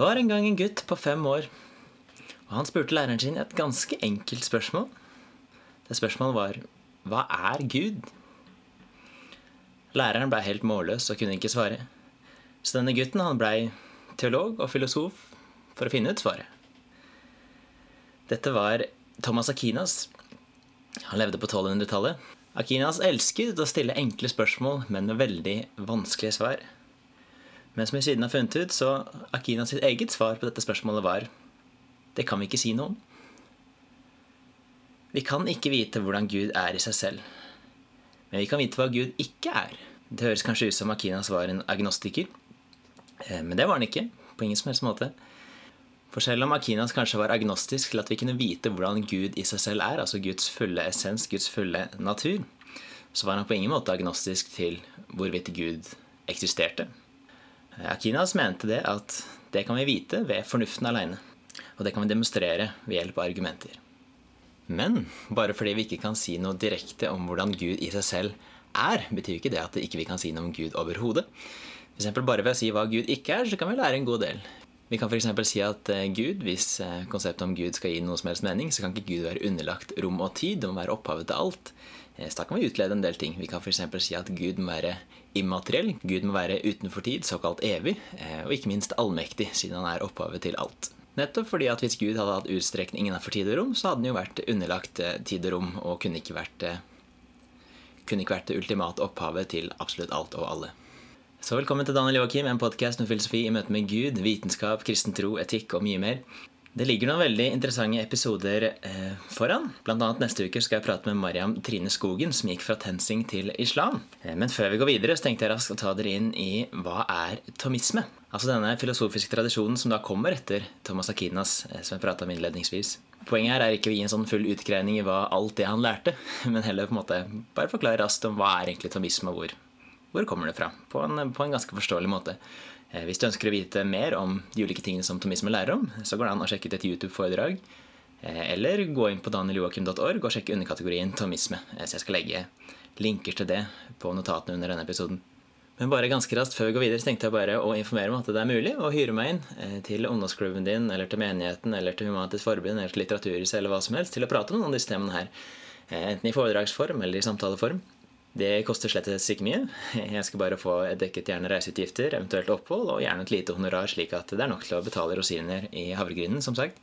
Var en gang en gutt på fem år, og han spurte læreren sin et ganske enkelt spørsmål. Det spørsmålet var Hva er Gud? Læreren blei helt målløs og kunne ikke svare. Så denne gutten han blei teolog og filosof for å finne ut svaret. Dette var Thomas Akinas. Han levde på 1200-tallet. Akinas elsket å stille enkle spørsmål, men med veldig vanskelige svar. Men som vi siden har funnet ut, så Akinas sitt eget svar på dette spørsmålet var det kan vi ikke si noe om. Vi kan ikke vite hvordan Gud er i seg selv. Men vi kan vite hva Gud ikke er. Det høres kanskje ut som Akinas var en agnostiker. Eh, men det var han ikke. På ingen som helst måte. For selv om Akinas kanskje var agnostisk til at vi kunne vite hvordan Gud i seg selv er, altså Guds fulle essens, Guds fulle natur, så var han på ingen måte agnostisk til hvorvidt Gud eksisterte. Akinas mente det at det kan vi vite ved fornuften aleine. Og det kan vi demonstrere ved hjelp av argumenter. Men bare fordi vi ikke kan si noe direkte om hvordan Gud i seg selv er, betyr ikke det at ikke vi kan si noe om Gud overhodet. For bare ved å si hva Gud ikke er, så kan vi lære en god del. Vi kan f.eks. si at eh, Gud, hvis eh, konseptet om Gud skal gi noe som helst mening, så kan ikke Gud være underlagt rom og tid, det må være opphavet til alt. Eh, så da kan vi utlede en del ting. Vi kan f.eks. si at Gud må være immateriell, Gud må være utenfor tid, såkalt evig, og ikke minst allmektig, siden han er opphavet til alt. Nettopp fordi at hvis Gud hadde hatt utstrekning innenfor tid og rom, så hadde han jo vært underlagt eh, tid og rom og kunne ikke vært, eh, kunne ikke vært det ultimate opphavet til absolutt alt og alle. Så velkommen til Daniel Joakim, en podkast om filosofi i møte med Gud, vitenskap, kristen tro, etikk og mye mer. Det ligger noen veldig interessante episoder eh, foran. Blant annet neste uke skal jeg prate med Mariam Trine Skogen, som gikk fra TenSing til islam. Eh, men før vi går videre, så tenkte jeg raskt å ta dere inn i hva er tomisme? Altså denne filosofiske tradisjonen som da kommer etter Thomas Akinas, eh, som jeg prata om innledningsvis. Poenget her er ikke å gi en sånn full utgreining i hva alt det han lærte, men heller på en måte bare forklare raskt om hva er egentlig tomisme, og hvor, hvor kommer det fra? På en, på en ganske forståelig måte. Eh, hvis du ønsker å vite mer om de ulike tingene som tomisme lærer om, så går det an å sjekke ut et YouTube-foredrag. Eh, eller gå inn på danieljoakim.org og sjekke underkategorien tomisme. Eh, så jeg skal legge linker til det på notatene under denne episoden. Men bare ganske raskt før vi går videre, så tenkte jeg bare å informere om at det er mulig å hyre meg inn til ungdomsklubben din, eller til menigheten, eller til Humanitisk Forbund, eller til Litteraturhuset, eller hva som helst, til å prate om noen av disse temaene her. Enten i foredragsform eller i samtaleform. Det koster slett ikke mye. Jeg skal bare få dekket gjerne reiseutgifter, eventuelt opphold, og gjerne et lite honorar, slik at det er nok til å betale rosiner i havregrynen, som sagt.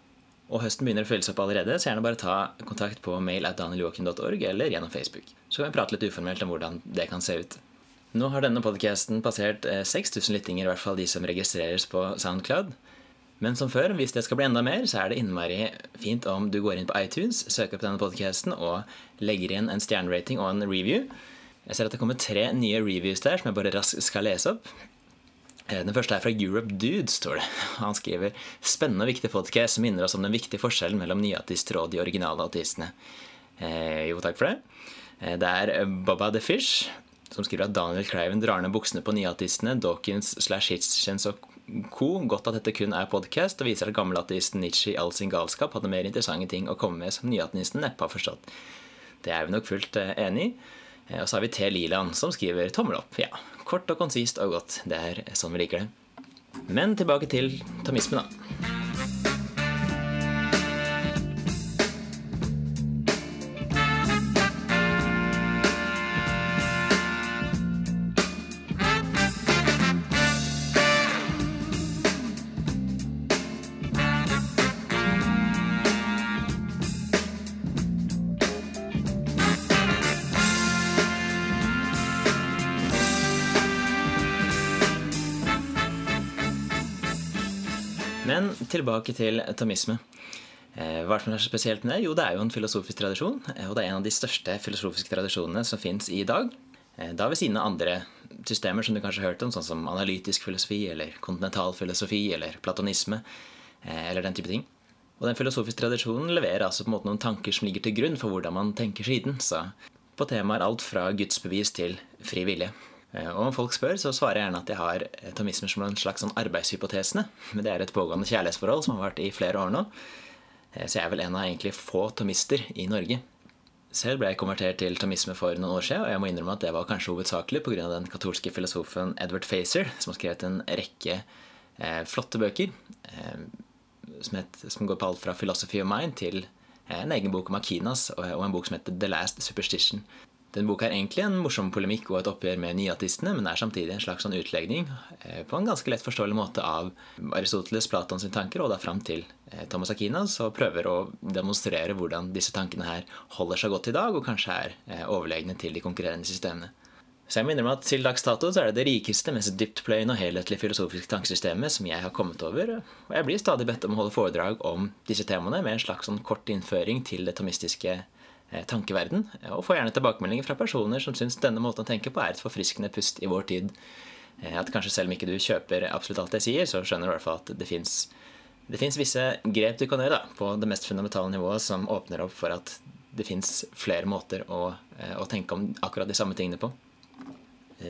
Og høsten begynner å følge seg opp allerede, så gjerne bare ta kontakt på mail at danieljoakim.org eller gjennom Facebook. Så kan vi prate litt uformelt om hvordan det kan se ut. Nå har denne podkasten passert 6000 eh, lyttinger, i hvert fall de som registreres på Soundcloud. Men som før, hvis det skal bli enda mer, så er det innmari fint om du går inn på iTunes, søker opp denne podkasten og legger inn en stjernerating og en review. Jeg ser at det kommer tre nye reviews der som jeg bare raskt skal lese opp. Eh, den første er fra Europe Dude, står det. Han skriver spennende og viktig podcast som minner oss om den viktige forskjellen mellom nyateister og de originale artistene. Eh, jo, takk for det. Eh, det er Baba the Fish som skriver at Daniel Craven drar ned buksene på nyatistene, Dawkins slash Hitchens og co. Godt at dette kun er podcast, og viser at gammelateisten Nietzsche i all sin galskap hadde mer interessante ting å komme med som nyateisten neppe har forstått. Det er vi nok fullt enig i. Eh, og så har vi T. Liland, som skriver tommel opp. Ja, Kort og konsist og godt. Det er sånn vi liker det. Men tilbake til tamisme, da. Tilbake til atomisme. Hva er hva som er spesielt med det? Jo, det er jo en filosofisk tradisjon. Eh, og det er en av de største filosofiske tradisjonene som fins i dag. Eh, da ved siden av andre systemer som du kanskje har hørt om, sånn som analytisk filosofi eller kontinental filosofi eller platonisme eller den type ting. Og den filosofiske tradisjonen leverer altså på en måte noen tanker som ligger til grunn for hvordan man tenker siden. Så på temaer alt fra gudsbevis til fri vilje. Eh, og om folk spør, så svarer jeg gjerne at jeg har tomismer som en slags sånn arbeidshypotesene. Men det er et pågående kjærlighetsforhold som har vært i flere år nå. Eh, så jeg er vel en av egentlig få tomister i Norge. Selv ble jeg konvertert til tomisme for noen år siden, og jeg må innrømme at det var kanskje hovedsakelig pga. den katolske filosofen Edward Facer, som har skrevet en rekke flotte bøker som, het, som, går på alt fra 'Philosophy of Mind' til en egen bok om Akinas og, og en bok som heter 'The Last Superstition'. Den boka er egentlig en morsom polemikk og et oppgjør med nyatistene, men er samtidig en slags sånn utlegning eh, på en ganske lett forståelig måte av Aristoteles, Platons tanker, og da fram til eh, Thomas Akinas, og prøver å demonstrere hvordan disse tankene her holder seg godt i dag, og kanskje er eh, overlegne til de konkurrerende systemene. Så jeg minner meg at til dags dato så er det det rikeste, mest dyptpløyende og helhetlige filosofiske tankesystemet som jeg har kommet over, og jeg blir stadig bedt om å holde foredrag om disse temaene med en slags sånn kort innføring til det tomistiske Eh, tankeverden. Og får gjerne tilbakemeldinger fra personer som syns denne måten å tenke på er et forfriskende pust i vår tid. Eh, at kanskje selv om ikke du kjøper absolutt alt jeg sier, så skjønner du i hvert fall at det fins visse grep du kan gjøre da, på det mest fundamentale nivået som åpner opp for at det fins flere måter å, eh, å, tenke om akkurat de samme tingene på.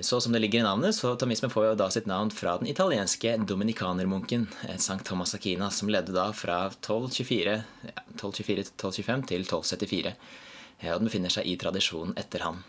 Så som det ligger i navnet, så Thomisme får jo da sitt navn fra den italienske dominikanermunken Sankt Thomas Akina, som levde da fra 1224, ja, 1224 1225 til 1274 og den befinner seg i tradisjonen etter ham.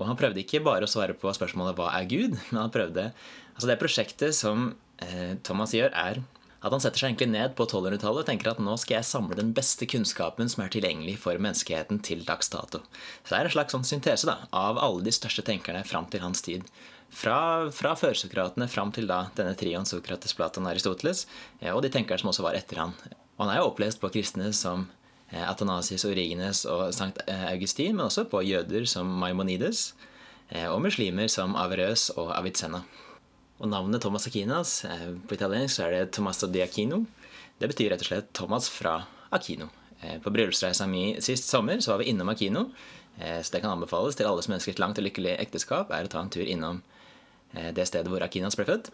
Og han prøvde ikke bare å svare på spørsmålet 'Hva er Gud?', men han prøvde Altså, det prosjektet som eh, Thomas gjør, er at han setter seg egentlig ned på 1200-tallet og tenker at nå skal jeg samle den beste kunnskapen som er tilgjengelig for menneskeheten til dags dato. Så det er en slags sånn syntese da, av alle de største tenkerne fram til hans tid. Fra, fra førsokratene fram til da denne trioen Sokrates, Platon Aristoteles, og de tenkerne som også var etter han. Og han er jo opplest på kristne som Eh, Athanasius Origenes og Sankt eh, Augustin, men også på jøder som Maimonides, eh, og muslimer som Averøs og Avicenna. Og navnet Thomas Aquinas på italiensk så er det Tomasso di Aquino. Det betyr rett og slett Thomas fra Aquino. På bryllupsreisa mi sist sommer så var vi innom Aquino, så det kan anbefales til alle som ønsker et langt og lykkelig ekteskap, er å ta en tur innom det stedet hvor Aquinas ble født.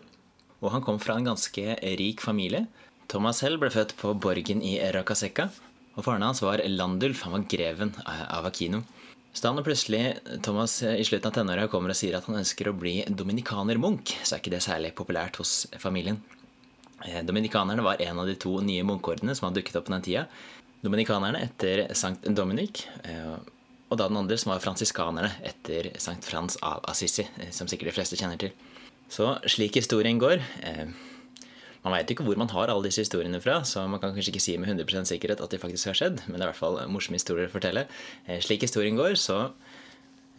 Og han kom fra en ganske rik familie. Thomas selv ble født på borgen i Racasecca, og faren hans var Landulf, han var greven av Aquino. Så da plutselig Thomas i slutten av tenåra kommer og sier at han ønsker å bli dominikanermunk, så er ikke det særlig populært hos familien. Eh, dominikanerne var en av de to nye munkeordene som hadde dukket opp på den tida. Dominikanerne etter Sankt Dominic, eh, og da den andre som var fransiskanerne etter Sankt Frans av Assisi, eh, som sikkert de fleste kjenner til. Så slik historien går man veit ikke hvor man har alle disse historiene fra, så man kan kanskje ikke si med 100% sikkerhet at de faktisk har skjedd, men det er i hvert fall morsomme historier å fortelle. Eh, slik historien går, så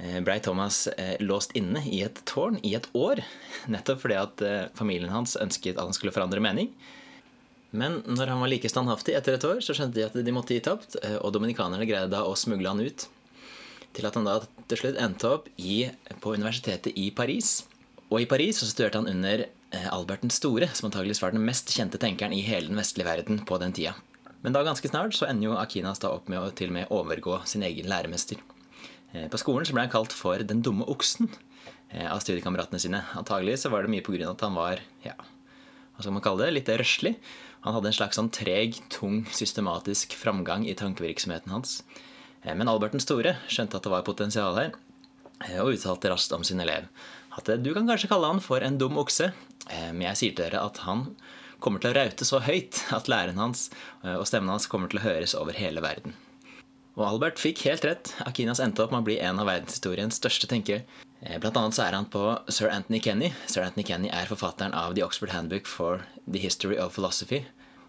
eh, blei Thomas eh, låst inne i et tårn i et år, nettopp fordi at familien hans ønsket at han skulle forandre mening. Men når han var like standhaftig etter et år, så skjønte de at de måtte gi tapt, og dominikanerne greide da å smugle han ut. Til at han da til slutt endte opp i, på universitetet i Paris. Og i Paris så studerte han under Eh, Albert den store, som antageligvis var den mest kjente tenkeren i hele den vestlige verden på den tida. Men da ganske snart så ender jo Akinas da opp med å til og med overgå sin egen læremester. Eh, på skolen så ble han kalt for 'den dumme oksen' eh, av studiekameratene sine. Antagelig så var det mye pga. at han var ja, hva skal man kalle det, litt røslig. Han hadde en slags sånn treg, tung, systematisk framgang i tankevirksomheten hans. Men Albert den store skjønte at det var potensial her, og uttalte raskt om sin elev at du kan kanskje kalle han for en dum okse, Eh, men jeg sier til dere at han kommer til å raute så høyt at læren hans eh, og stemmen hans kommer til å høres over hele verden. Og Albert fikk helt rett. Akinas endte opp med å bli en av verdenshistoriens største tenkere. Eh, blant annet så er han på sir Anthony Kenny. Sir Anthony Kenny er forfatteren av The Oxford Handbook for the History of Philosophy.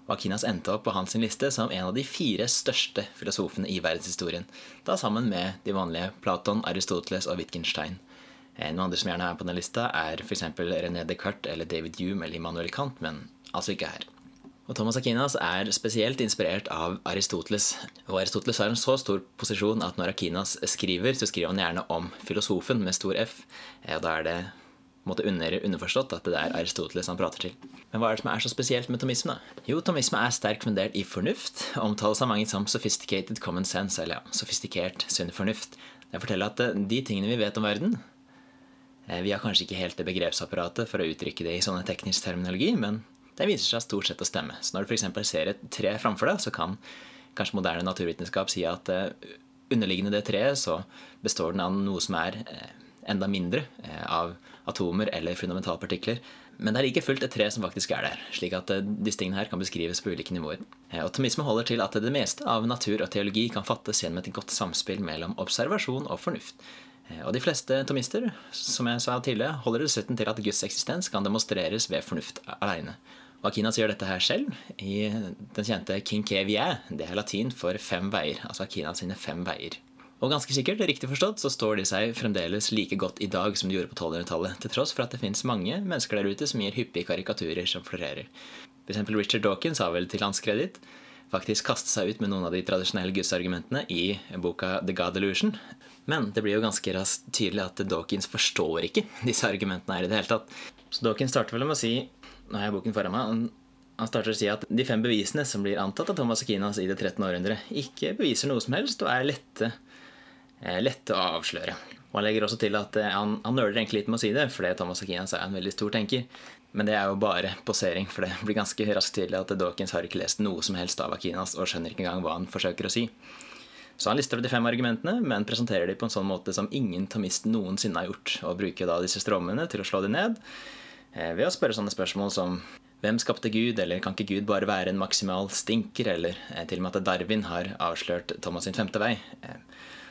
Og Akinas endte opp på hans liste som en av de fire største filosofene i verdenshistorien. Da sammen med de vanlige Platon, Aristoteles og Wittgenstein. Eh, noen andre som gjerne er på den lista, er f.eks. René Descartes eller David Hume eller Immanuel Kant, men altså ikke her. Og Thomas Akinas er spesielt inspirert av Aristoteles. Og Aristoteles har en så stor posisjon at når Akinas skriver, så skriver han gjerne om filosofen med stor F. Eh, og da er det måte under, underforstått at det er Aristoteles han prater til. Men hva er det som er så spesielt med tomisme? Jo, tomisme er sterkt fundert i fornuft. Omtales av mange som sophisticated common sense, eller ja, sofistikert sunn fornuft. Det forteller at eh, de tingene vi vet om verden, vi har kanskje ikke helt det begrepsapparatet for å uttrykke det i sånne teknisk terminologi, men det viser seg stort sett å stemme. Så når du f.eks. ser et tre framfor deg, så kan kanskje moderne naturvitenskap si at eh, underliggende det treet så består den av noe som er eh, enda mindre av atomer eller fundamentalpartikler. Men det er like fullt et tre som faktisk er der, slik at disse tingene her kan beskrives på ulike nivåer. Automisme holder til at det meste av natur og teologi kan fattes gjennom et godt samspill mellom observasjon og fornuft. Og de fleste tomister som jeg sa tidligere, holder dessuten til at Guds eksistens kan demonstreres ved fornuft alene. Og Akinas gjør dette her selv i den kjente Kinkevie. Det er latin for fem veier. Altså Akinas sine fem veier. Og ganske sikkert, riktig forstått, så står de seg fremdeles like godt i dag som de gjorde på 1200-tallet, til tross for at det finnes mange mennesker der ute som gir hyppige karikaturer som florerer. F.eks. Richard Dawkins har vel til hans kreditt faktisk kastet seg ut med noen av de tradisjonelle gudsargumentene i boka The God Illusion. Men det blir jo ganske raskt tydelig at Dawkins forstår ikke disse argumentene her i det hele tatt. Så Dawkins starter vel med å si Nå har jeg boken foran meg. Han starter å si at de fem bevisene som blir antatt av Thomas Aquinas i det 13. århundre, ikke beviser noe som helst og er lette Eh, lette å avsløre. Og Han legger også til at eh, han, han nøler egentlig litt med å si det, fordi Thomas Aquinas er en veldig stor tenker. Men det er jo bare posering, for det blir ganske raskt tydelig at Dawkins har ikke lest noe som helst av Aquinas og skjønner ikke engang hva han forsøker å si. Så han lister opp de fem argumentene, men presenterer de på en sånn måte som ingen tamist noensinne har gjort, og bruker da disse strommene til å slå de ned eh, ved å spørre sånne spørsmål som hvem skapte Gud, eller kan ikke Gud bare være en maksimal stinker, eller til og med at Darwin har avslørt Thomas sin femte vei.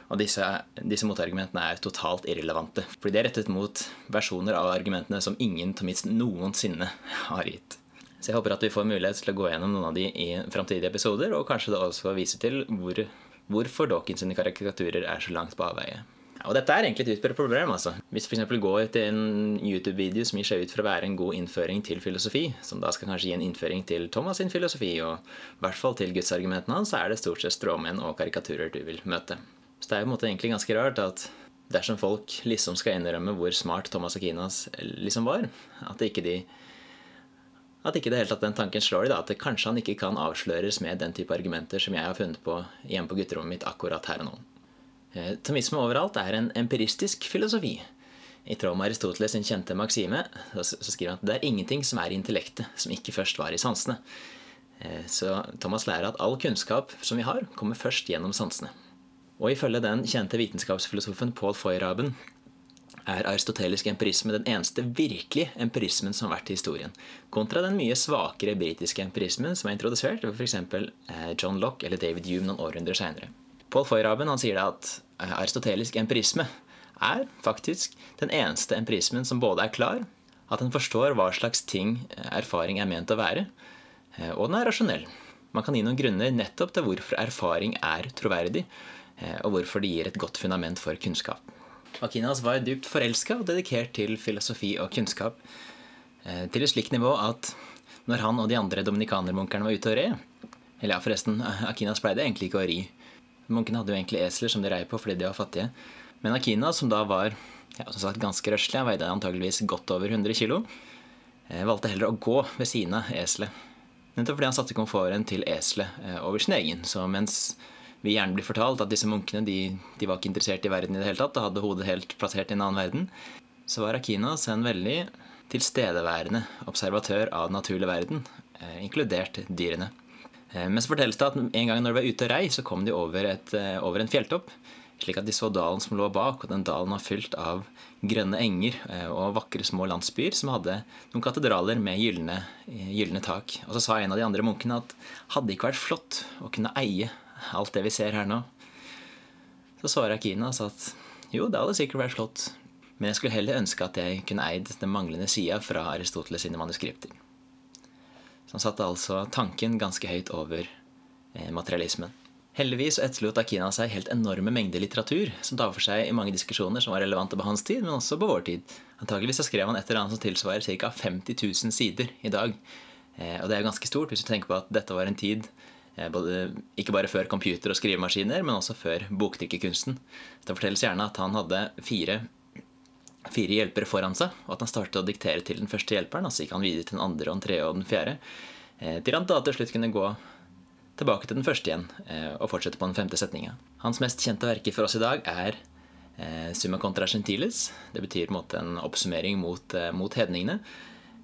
Og disse, disse, motargumentene er totalt irrelevante. Fordi de er rettet mot versjoner av argumentene som ingen tomist noensinne har gitt. Så jeg håper at vi får mulighet til å gå gjennom noen av de i framtidige episoder, og kanskje det også vise til hvor, hvorfor Dawkins sine karikaturer er så langt på avveie. Og dette er egentlig et utbredt problem. altså. Hvis du f.eks. går til en YouTube-video som gir seg ut for å være en god innføring til filosofi, som da skal kanskje gi en innføring til Thomas sin filosofi, og i hvert fall til gudsargumentene hans, så er det stort sett stråmenn og karikaturer du vil møte. Så det er jo på en måte egentlig ganske rart at dersom folk liksom skal innrømme hvor smart Thomas Aquinas liksom var, at ikke de at ikke det hele tatt den tanken slår de da, at kanskje han ikke kan avsløres med den type argumenter som jeg har funnet på hjemme på gutterommet mitt akkurat her og nå. Eh, Tomisme overalt er en empiristisk filosofi. I tråd med Aristoteles sin kjente maksime så skriver han at det er ingenting som er i intellektet som ikke først var i sansene. Eh, så Thomas lærer at all kunnskap som vi har, kommer først gjennom sansene. Og ifølge den kjente vitenskapsfilosofen Paul Feuerhaben er aristotelisk empirisme den eneste virkelige empirismen som har vært i historien, kontra den mye svakere britiske empirismen som er introdusert ved f.eks. Eh, John Locke eller David Hume noen århundrer seinere. Paul Feuerhaben sier da at eh, aristotelisk empirisme er faktisk den eneste empirismen som både er klar, at den forstår hva slags ting eh, erfaring er ment å være, og den er rasjonell. Man kan gi noen grunner nettopp til hvorfor erfaring er troverdig, og hvorfor det gir et godt fundament for kunnskap. Akinas var dypt forelska og dedikert til filosofi og kunnskap. Eh, til et slikt nivå at når han og de andre dominikanermunkerne var ute og red Eller ja, forresten, Akinas pleide egentlig ikke å ri. Munkene hadde jo egentlig esler som de rei på fordi de var fattige. Men Akinas, som da var ja, som sagt, ganske røslig, veide antageligvis godt over 100 kg, eh, valgte heller å gå ved siden av eselet. Nettopp fordi han satte komforten til eselet over sin egen. Så mens vi gjerne blir fortalt at disse munkene de, de, var ikke interessert i verden i det hele tatt og hadde hodet helt plassert i en annen verden, så var Akinas en veldig tilstedeværende observatør av den naturlige verden, eh, inkludert dyrene. Eh, men så fortelles det at en gang når de var ute og rei, så kom de over, et, eh, over en fjelltopp. Slik at de så dalen som lå bak, og den dalen var fylt av grønne enger og vakre små landsbyer som hadde noen katedraler med gylne tak. Og så sa en av de andre munkene at hadde det ikke vært flott å kunne eie alt det vi ser her nå. Så svarer Akina og sa at jo, det hadde sikkert vært flott, men jeg skulle heller ønske at jeg kunne eid den manglende sida fra Aristoteles sine manuskripter. Så han satte altså tanken ganske høyt over eh, materialismen. Heldigvis etterlot Akina seg helt enorme mengder litteratur som tar for seg i mange diskusjoner som var relevante på hans tid, men også på vår tid. Antageligvis så skrev han et eller annet som tilsvarer ca. 50 000 sider i dag. Eh, og det er ganske stort hvis du tenker på at dette var en tid både, ikke bare før computer og skrivemaskiner, men også før boktrykkerkunsten. Det fortelles gjerne at han hadde fire, fire, hjelpere foran seg, og at han startet å diktere til den første hjelperen, og så gikk han videre til den andre og den tredje og den fjerde, eh, til han da til slutt kunne gå tilbake til den første igjen eh, og fortsette på den femte setninga. Hans mest kjente verker for oss i dag er Summa contra gentiles. Det betyr på en, måte, en oppsummering mot, mot hedningene.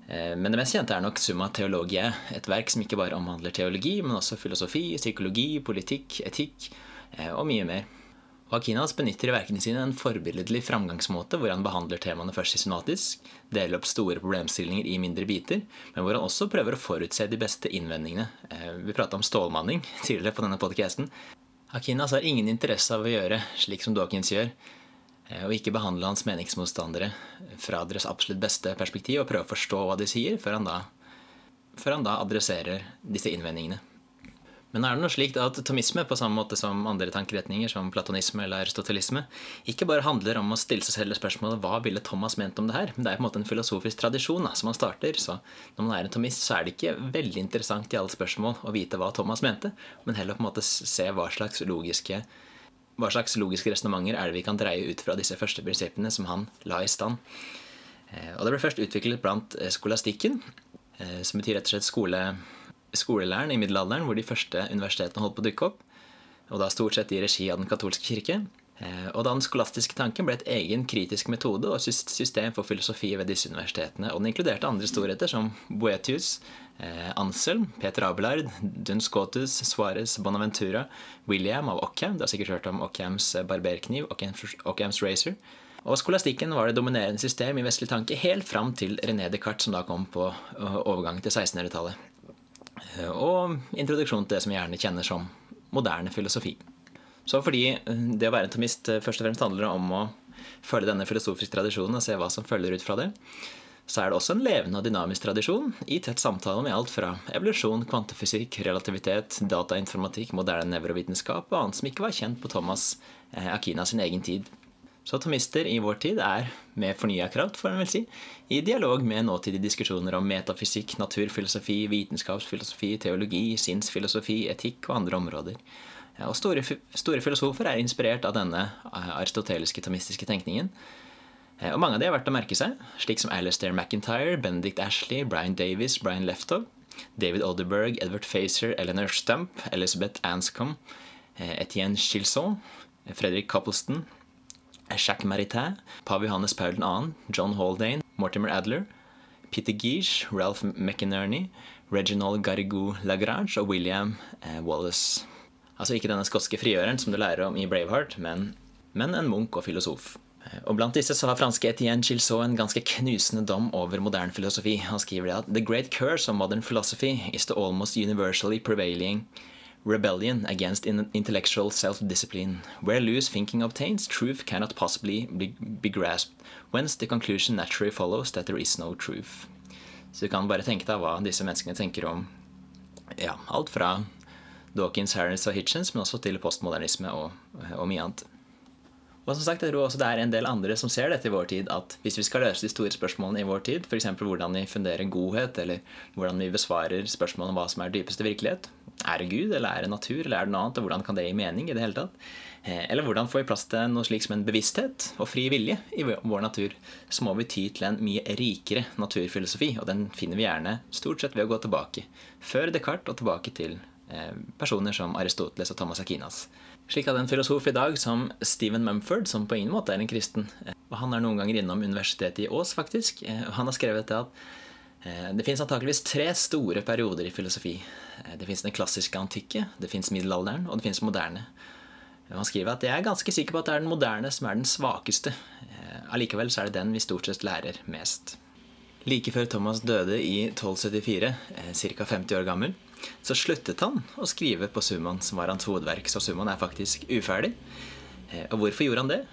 Eh, men det mest kjente er nok Summa Theologia, et verk som ikke bare omhandler teologi, men også filosofi, psykologi, politikk, etikk eh, og mye mer. Akinas benytter i verkene sine en forbilledlig framgangsmåte hvor han behandler temaene først systematisk, deler opp store problemstillinger i mindre biter, men hvor han også prøver å forutse de beste innvendingene. Eh, vi prata om stålmanning tidligere på denne podcasten. Akinas har ingen interesse av å gjøre slik som Dawkins gjør, og ikke behandle hans meningsmotstandere fra deres absolutt beste perspektiv og prøve å forstå hva de sier, før han da, før han da adresserer disse innvendingene. Men er det noe slikt at tomisme, på samme måte som andre tankeretninger, som platonisme eller aristotelisme, ikke bare handler om å stille seg selv spørsmålet hva ville Thomas ment om det her, men det er på en måte en filosofisk tradisjon da, som man starter. Så når man er en tomist, så er det ikke veldig interessant i alle spørsmål å vite hva Thomas mente, men heller på en måte se hva slags logiske hva slags logiske resonnementer er det vi kan dreie ut fra disse første prinsippene som han la i stand. Eh, og Det ble først utviklet blant eh, skolastikken, eh, som betyr rett og slett skole, skolelæren i middelalderen, hvor de første universitetene holdt på å dukke opp. Og da stort sett i regi av Den katolske kirke. Og den skolastiske tanken ble et egen kritisk metode og system for filosofi ved disse universitetene. Og den inkluderte andre storheter som Boetius, Eh, Anselm, Peter Abelard, Duns Suarez, Bonaventura, William av Ockham. Du har sikkert hørt om Ockhams eh, barberkniv, Ockhams razor. Og skolastikken var det dominerende system i vestlig tanke helt fram til René Descartes, som da kom på eh, overgang til 1600-tallet. Og introduksjon til det som vi gjerne kjenner som moderne filosofi. Så fordi det å være en tomist først og fremst handler om å følge denne filosofiske tradisjonen og se hva som følger ut fra det, så er det også en levende og dynamisk tradisjon i tett samtale med alt fra evolusjon, kvantefysikk, relativitet, datainformatikk, moderne nevrovitenskap og annet som ikke var kjent på Thomas eh, Akina sin egen tid. Så atomister i vår tid er, med fornya kraft, får en vel si, i dialog med nåtidige diskusjoner om metafysikk, naturfilosofi, vitenskapsfilosofi, teologi, sinnsfilosofi, etikk og andre områder. Og store, store filosofer er inspirert av denne eh, aristoteliske tomistiske tenkningen Eh, og mange av de har vært å merke seg, slik som Alistair McIntyre, Benedict Ashley, Brian Davis, Brian Leftov, David Oderberg, Edward Facer, Eleanor Stump, Elizabeth Anscombe, eh, Etienne Chilson, Fredrik Copleston, Jacques Maritain, Pav Johannes Paul 2., John Haldane, Mortimer Adler, Peter Giesch, Ralph McInerney, Reginald Garrigou Lagrange og William Wallace. Altså ikke denne skotske frigjøreren som du lærer om i Braveheart, men, men en munk og filosof. Og Blant disse så har franske Etienne Gilsot en ganske knusende dom over moderne filosofi. Han skriver at «The great curse of modern philosophy is the almost universally prevailing rebellion against intellectual self-discipline. Where loose thinking obtains, truth cannot possibly be grasped, whence the conclusion naturally follows that there is no truth». Så du kan bare tenke deg hva disse menneskene tenker om ja, alt fra Dawkins, Harris og Hitchens, men også til postmodernisme og, og mye annet. Og som sagt, jeg tror også det er en del andre som ser dette i vår tid, at hvis vi skal løse de store spørsmålene i vår tid, f.eks. hvordan vi funderer godhet, eller hvordan vi besvarer spørsmål om hva som er dypeste virkelighet Er det Gud, eller er det natur, eller er det noe annet, og hvordan kan det gi mening i det hele tatt? Eh, eller hvordan får vi plass til noe slik som en bevissthet og fri vilje i vår natur? Så må vi ty til en mye rikere naturfilosofi, og den finner vi gjerne stort sett ved å gå tilbake. Før Descartes og tilbake til personer som Aristoteles og Thomas Akinas. Slik at en filosof i dag som Stephen Mumford, som på ingen måte er en kristen eh, og Han er noen ganger innom universitetet i Ås, faktisk. Eh, og Han har skrevet at eh, det fins antakeligvis tre store perioder i filosofi. Det fins den klassiske antikke, det fins middelalderen, og det fins moderne. Han skriver at jeg er ganske sikker på at det er den moderne som er den svakeste. Allikevel så er det den vi stort sett lærer mest. Like før Thomas døde i 1274, ca. 50 år gammel, så sluttet han å skrive på Summan, som var hans hovedverk. Så Summan er faktisk uferdig. Eh, og hvorfor gjorde han det?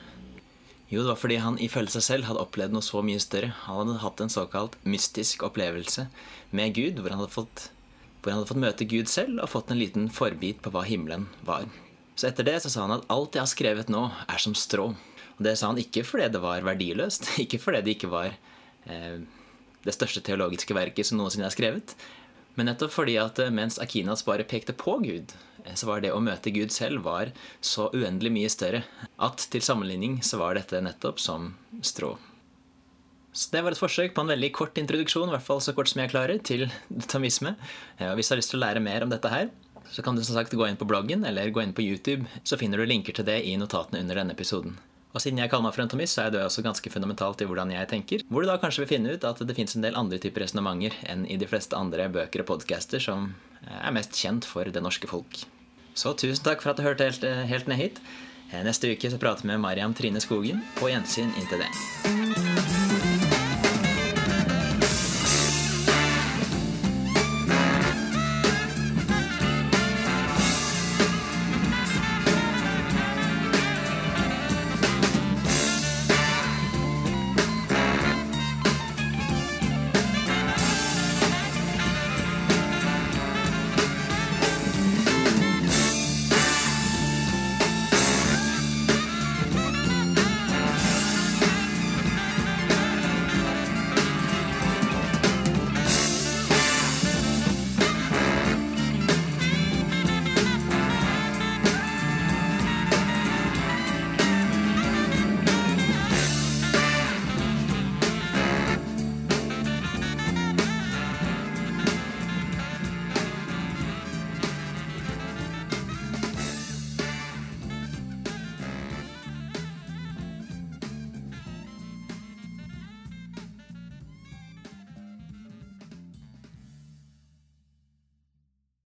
Jo, det var fordi han ifølge seg selv hadde opplevd noe så mye større. Han hadde hatt en såkalt mystisk opplevelse med Gud, hvor han hadde fått, han hadde fått møte Gud selv og fått en liten forbit på hva himmelen var. Så etter det så sa han at alt jeg har skrevet nå, er som strå. Og det sa han ikke fordi det var verdiløst, ikke fordi det ikke var eh, det største teologiske verket som noensinne er skrevet, men nettopp fordi at eh, mens Akinas bare pekte på Gud, eh, så var det å møte Gud selv var så uendelig mye større at til sammenligning så var dette nettopp som strå. Så Det var et forsøk på en veldig kort introduksjon, i hvert fall så kort som jeg klarer, til tamisme. Og hvis du har lyst til å lære mer om dette her, så kan du som sagt gå inn på bloggen eller gå inn på YouTube, så finner du linker til det i notatene under denne episoden. Og siden jeg kaller meg for en tomist, så er det også ganske fundamentalt i hvordan jeg tenker. Hvor du da kanskje vil finne ut at det fins en del andre typer resonnementer enn i de fleste andre bøker og podcaster som er mest kjent for det norske folk. Så tusen takk for at du hørte helt, helt ned hit. Neste uke så prater vi med Mariam Trine Skogen. På gjensyn inntil det.